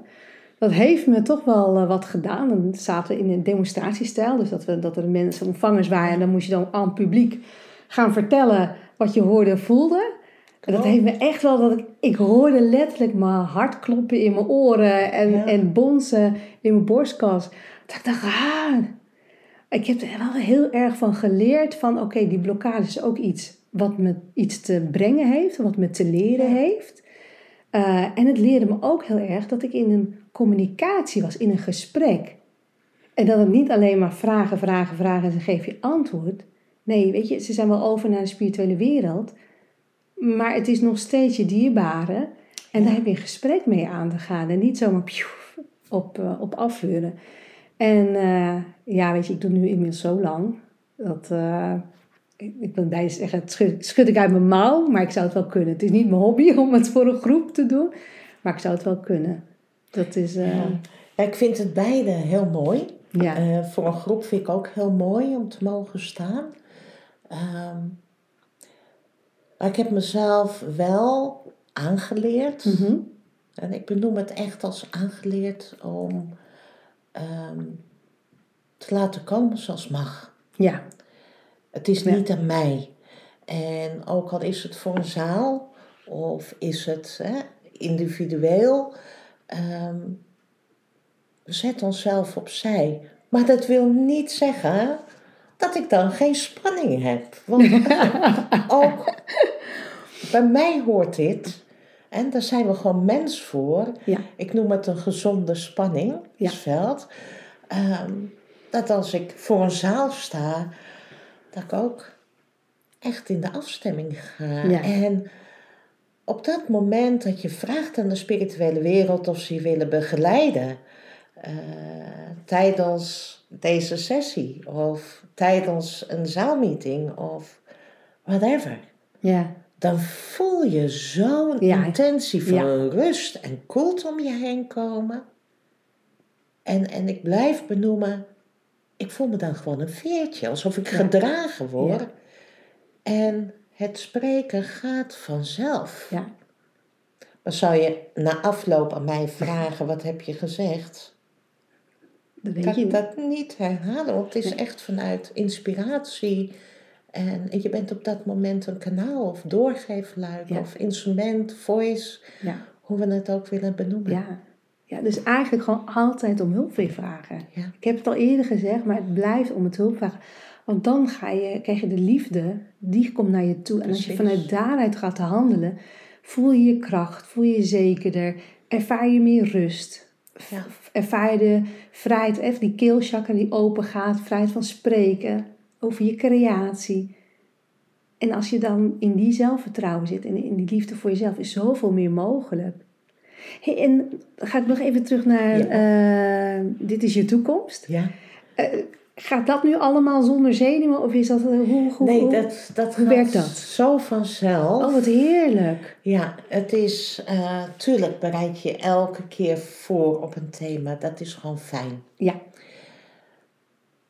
Dat heeft me toch wel eh, wat gedaan. Dan zaten we in een demonstratiestijl, dus dat, we, dat er mensen ontvangers waren. En dan moest je dan aan het publiek gaan vertellen wat je hoorde en voelde. En dat heeft me echt wel dat ik, ik hoorde letterlijk mijn hart kloppen in mijn oren en, Ja. en bonzen in mijn borstkas. Dat ik dacht, ah, ik heb er wel heel erg van geleerd van oké, die blokkade is ook iets wat me iets te brengen heeft, wat me te leren Ja. heeft. Eh, en het leerde me ook heel erg dat ik in een communicatie was, in een gesprek. En dat het niet alleen maar vragen, vragen, vragen en ze geven je antwoord. Nee, weet je, ze zijn wel over naar de spirituele wereld. Maar het is nog steeds je dierbare. En daar heb je een gesprek mee aan te gaan. En niet zomaar op, eh, op afvuren. En eh, ja, weet je, ik doe nu inmiddels zo lang. Dat, eh, ik, ik bijna zeggen, het schud, schud ik uit mijn mouw. Maar ik zou het wel kunnen. Het is niet mijn hobby [LAUGHS] om het voor een groep te doen. Maar ik zou het wel kunnen. Dat is, eh, Ja. Ik vind het beide heel mooi. ja. Voor een groep vind ik ook heel mooi om te mogen staan. Maar ik heb mezelf wel aangeleerd, Mhm. en ik benoem het echt als aangeleerd om ehm, te laten komen zoals mag. ja. Het is Ja. niet aan mij. En ook al is het voor een zaal of is het hè, individueel, ehm, we zetten onszelf opzij. Maar dat wil niet zeggen dat ik dan geen spanning heb. Want [LAUGHS] ook bij mij hoort dit, en daar zijn we gewoon mens voor. Ja. Ik noem het een gezonde spanningsveld. Ehm, dat als ik voor een zaal sta, dat ik ook echt in de afstemming ga. Ja. En op dat moment dat je vraagt aan de spirituele wereld of ze je willen begeleiden eh, tijdens deze sessie of tijdens een zaalmeeting of whatever, Ja. Dan voel je zo'n Ja. intentie van Ja. rust en koelte om je heen komen. En, en ik blijf benoemen, ik voel me dan gewoon een veertje, alsof ik Ja. gedragen word. En het spreken gaat vanzelf. Ja. Maar zou je na afloop aan mij vragen, wat heb je gezegd? Dat weet kan je ik dat niet herhalen, want het is Nee. echt vanuit inspiratie. En je bent op dat moment een kanaal of doorgeefluik Ja. of instrument, voice, Ja. hoe we het ook willen benoemen. Ja. ja, dus eigenlijk gewoon altijd om hulp weer vragen. Ja. Ik heb het al eerder gezegd, maar het blijft om het hulp vragen. Want dan ga je, krijg je de liefde, die komt naar je toe. En als je vanuit daaruit gaat handelen, voel je je kracht, voel je je zekerder, ervaar je meer rust. Ja. Ervaar je de vrijheid, even die keelchakra die open gaat, vrijheid van spreken, over je creatie. En als je dan in die zelfvertrouwen zit en in die liefde voor jezelf, is zoveel meer mogelijk. Hey, en ga ik nog even terug naar eh, Dit is je toekomst. Ja. Eh, gaat dat nu allemaal zonder zenuwen? Of is dat... eh, hoe, hoe, Nee, dat, dat hoe werkt dat? zo vanzelf. Oh, wat heerlijk. Ja, het is, tuurlijk bereid je elke keer voor op een thema. Dat is gewoon fijn. Ja,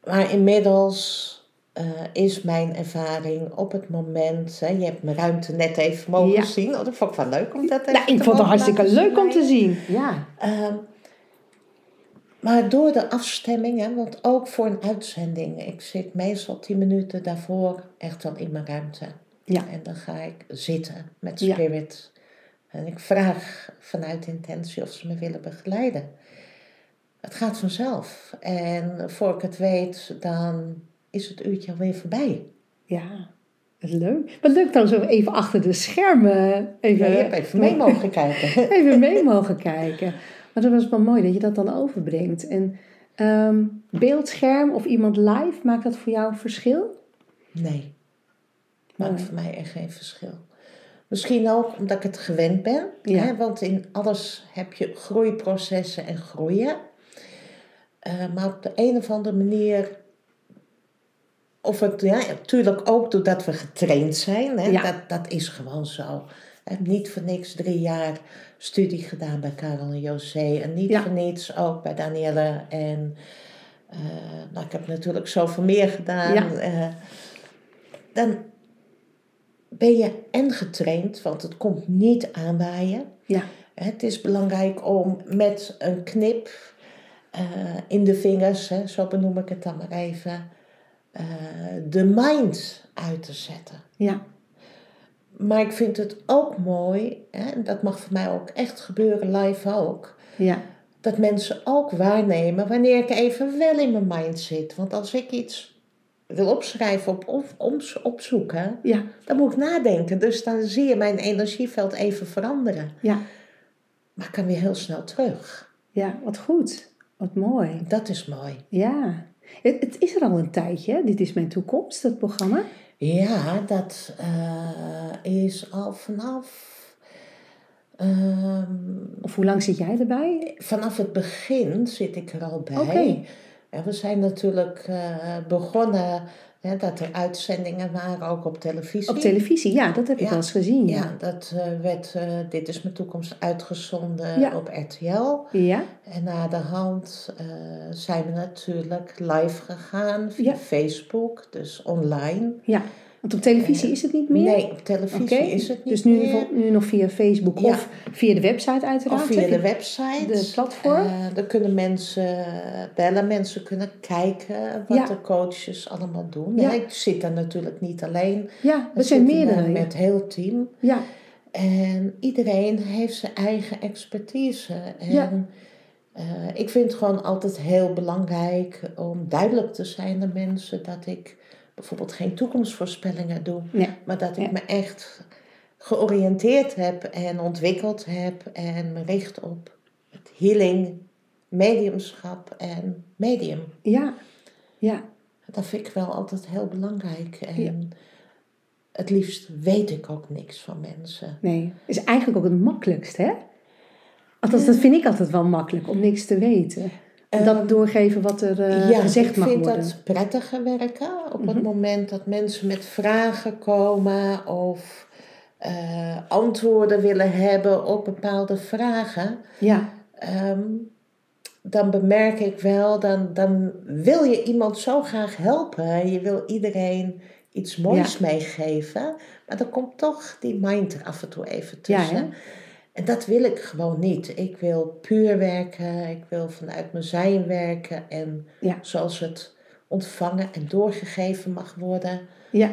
Maar inmiddels eh, is mijn ervaring op het moment... Hè, je hebt mijn ruimte net even mogen Ja. zien. Oh, dat vond ik wel leuk om dat even nou, ik te vond het hartstikke leuk om te zien. Ja, Ehm, maar door de afstemming, hè, want ook voor een uitzending... Ik zit meestal tien minuten daarvoor echt al in mijn ruimte. ja, En dan ga ik zitten met Ja. spirit. En ik vraag vanuit intentie of ze me willen begeleiden. Het gaat vanzelf. En voor ik het weet, dan is het uurtje alweer voorbij. ja. Leuk. Wat leuk trouwens om even achter de schermen even, Ja, je hebt even mee mogen [LAUGHS] kijken. even mee mogen kijken. Maar dat was wel mooi dat je dat dan overbrengt. En ehm, beeldscherm of iemand live, maakt dat voor jou een verschil? Nee, maakt voor mij echt geen verschil. Misschien ook omdat ik het gewend ben. Ja. Hè? Want in alles heb je groeiprocessen en groeien. Eh, maar op de een of andere manier... Of het, ja, natuurlijk ook doordat we getraind zijn. Hè? Ja. Dat, dat is gewoon zo. Niet voor niks drie jaar studie gedaan bij Karel en José. En niet Ja. voor niets ook bij Danielle. En eh, nou, ik heb natuurlijk zoveel meer gedaan. Ja. Eh, dan ben je en getraind, want het komt niet aanwaaien. Ja, Het is belangrijk om met een knip eh, in de vingers, hè, zo benoem ik het dan maar even, eh, de mind uit te zetten. ja, Maar ik vind het ook mooi, hè, en dat mag voor mij ook echt gebeuren, live ook, ja, dat mensen ook waarnemen wanneer ik even wel in mijn mind zit. Want als ik iets wil opschrijven op, of opzoeken, ja, dan moet ik nadenken. Dus dan zie je mijn energieveld even veranderen. ja, Maar ik kan weer heel snel terug. ja, wat goed. Wat mooi. Dat is mooi. Ja. Het, het is er al een tijdje, hè? Dit is mijn toekomst, dat programma. Ja, dat eh, is al vanaf. ehm, Of hoe lang zit jij erbij? vanaf het begin zit ik er al bij. Oké. En we zijn natuurlijk eh, begonnen hè, dat er uitzendingen waren, ook op televisie. Op televisie, ja, dat heb ik Ja. wel eens gezien. Ja, Ja. dat eh, werd eh, Dit is mijn toekomst uitgezonden Ja. op RTL. Ja, En na de hand eh, zijn we natuurlijk live gegaan via Ja. Facebook, dus online. ja. Want op televisie Eh, is het niet meer? Nee, op televisie is het niet Dus nu, meer. nu nog via Facebook Ja. of via de website uiteraard? Of via de website. de platform? Eh, dan kunnen mensen bellen, mensen kunnen kijken wat Ja. de coaches allemaal doen. Ja. Ik zit daar natuurlijk niet alleen. ja, We er zijn meerdere. Met heel team. Ja, En iedereen heeft zijn eigen expertise. En Ja. eh, ik vind het gewoon altijd heel belangrijk om duidelijk te zijn aan mensen dat ik bijvoorbeeld geen toekomstvoorspellingen doe. nee. Maar dat ik Ja. me echt georiënteerd heb en ontwikkeld heb en me richt op het healing, mediumschap en medium. Ja, ja, Dat vind ik wel altijd heel belangrijk. En het liefst weet ik ook niks van mensen. nee. Is eigenlijk ook het makkelijkst, hè? Althans, dat vind ik altijd wel makkelijk, om niks te weten. Ehm, dat doorgeven wat er eh, gezegd ik mag vind worden. dat prettiger werken op het Mhm. moment dat mensen met vragen komen of eh, antwoorden willen hebben op bepaalde vragen. Ja. Ehm, dan bemerk ik wel, dan, dan wil je iemand zo graag helpen. Je wil iedereen iets moois meegeven. Maar dan komt toch die mind er af en toe even tussen. Ja, en dat wil ik gewoon niet. Ik wil puur werken. Ik wil vanuit mijn zijn werken. En Ja. zoals het ontvangen en doorgegeven mag worden. Ja,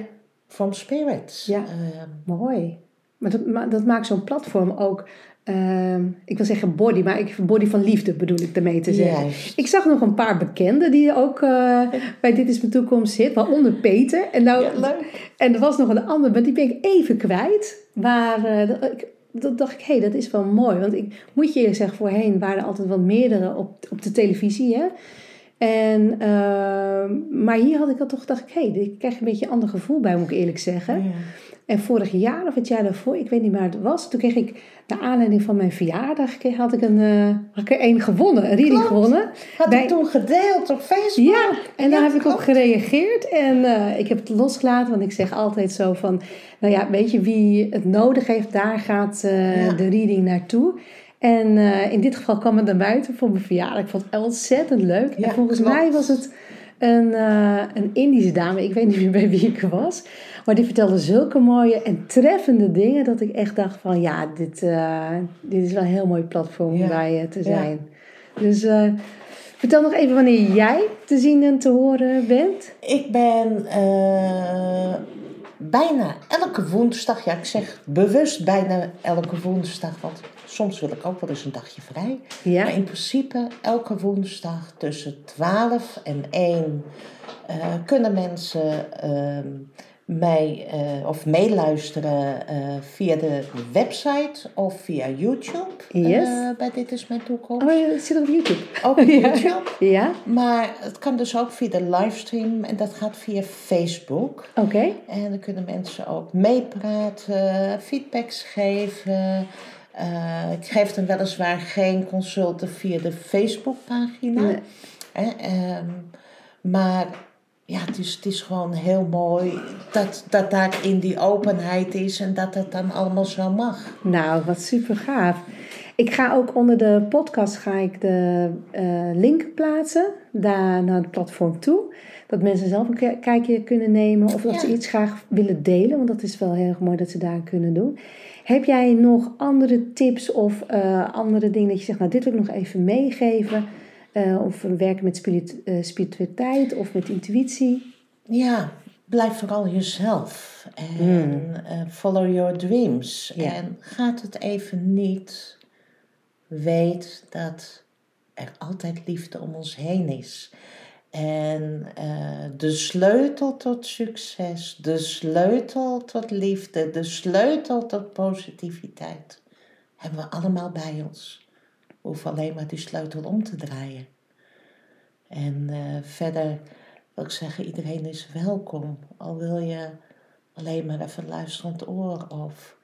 From spirits. Ja. Ehm, mooi. Maar dat, ma- dat maakt zo'n platform ook, ehm, ik wil zeggen body, maar ik, body van liefde bedoel ik daarmee te zeggen. Juist. Ik zag nog een paar bekenden die ook eh, [LAUGHS] bij Dit is mijn toekomst zit, waaronder Peter. En, nou, Ja, en er was nog een ander, maar die ben ik even kwijt. Waar, eh, ik, dat dacht ik, hé, dat is wel mooi. Want ik moet je zeggen, voorheen waren er altijd wat meerdere op, op de televisie. Hè? En, ehm, maar hier had ik dat toch, dacht ik, hé, ik krijg een beetje een ander gevoel bij, moet ik eerlijk zeggen. Ja. En vorig jaar of het jaar daarvoor, ik weet niet waar het was, toen kreeg ik, naar aanleiding van mijn verjaardag, had ik een, eh, had ik een gewonnen, een reading Klopt. gewonnen. Had Bij- ik toen gedeeld op Facebook. Ja, en daar Ja, heb ik op gereageerd en eh, ik heb het losgelaten, want ik zeg altijd zo van, nou ja, weet je, wie het nodig heeft, daar gaat eh, Ja. de reading naartoe. En in dit geval kwam het naar buiten voor mijn verjaardag. Ik vond het ontzettend leuk. Ja, en volgens klopt. mij was het een, een Indische dame, ik weet niet meer bij wie ik was. Maar die vertelde zulke mooie en treffende dingen dat ik echt dacht van ja, dit, eh, dit is wel een heel mooi platform om Ja. bij eh, te Ja. zijn. Dus eh, vertel nog even wanneer jij te zien en te horen bent. Ik ben bijna elke woensdag, ja ik zeg bewust bijna elke woensdag, want soms wil ik ook wel eens een dagje vrij. Ja, Maar in principe elke woensdag tussen 12 en 1 eh, kunnen mensen ehm, mij eh, of meeluisteren eh, via de website of via YouTube. Yes. eh, bij Dit is mijn toekomst. oh, het zit op YouTube. Ook op [LAUGHS] Ja. YouTube. Ja, Maar het kan dus ook via de livestream en dat gaat via Facebook. oké. En dan kunnen mensen ook meepraten, feedbacks geven. Ik geef dan weliswaar geen consulten via de Facebookpagina. Nee. Hè, ehm, maar ja, het is, het is gewoon heel mooi dat, dat daar in die openheid is en dat dat dan allemaal zo mag. Nou, wat super gaaf. Ik ga ook onder de podcast ga ik de eh, link plaatsen daar naar het platform toe. Dat mensen zelf een ki- kijkje kunnen nemen of dat Ja. ze iets graag willen delen. Want dat is wel heel erg mooi dat ze daar kunnen doen. Heb jij nog andere tips of eh, andere dingen dat je zegt, nou dit wil ik nog even meegeven. Eh, of werken met spiritu- eh, spiritualiteit of met intuïtie. Ja, blijf vooral jezelf. En eh, follow your dreams. Ja. En gaat het even niet, weet dat er altijd liefde om ons heen is. En de sleutel tot succes, de sleutel tot liefde, de sleutel tot positiviteit hebben we allemaal bij ons. Hoeven alleen maar die sleutel om te draaien. En eh, verder wil ik zeggen, iedereen is welkom. Al wil je alleen maar even luisterend oor of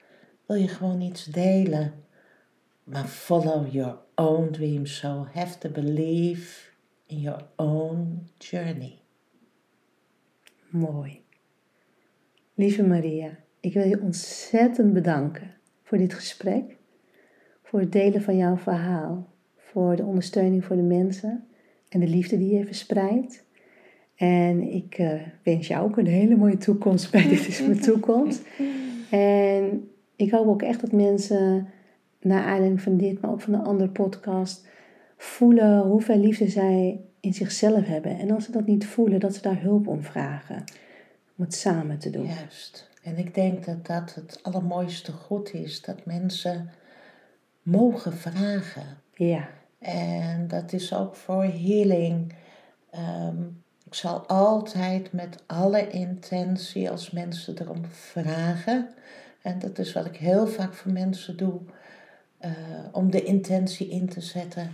wil je gewoon iets delen. Maar follow your own dreams. So have to believe in your own journey. Mooi. Lieve Maria, ik wil je ontzettend bedanken voor dit gesprek, voor het delen van jouw verhaal, voor de ondersteuning voor de mensen en de liefde die je verspreidt. En ik eh, wens jou ook een hele mooie toekomst bij Dit is mijn toekomst. En ik hoop ook echt dat mensen, naar aanleiding van dit, maar ook van de andere podcast, voelen hoeveel liefde zij in zichzelf hebben. En als ze dat niet voelen, dat ze daar hulp om vragen. Om het samen te doen. Juist. En ik denk dat dat het allermooiste goed is. Dat mensen mogen vragen. Ja. En dat is ook voor healing. Ehm, ik zal altijd met alle intentie als mensen erom vragen. En dat is wat ik heel vaak voor mensen doe. eh, om de intentie in te zetten.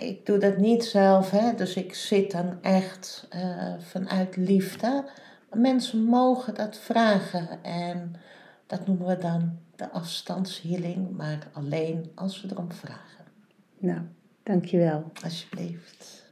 Ik doe dat niet zelf, hè, dus ik zit dan echt eh, vanuit liefde. Mensen mogen dat vragen en dat noemen we dan de afstandshealing, maar alleen als ze erom vragen. Nou, dankjewel. Alsjeblieft.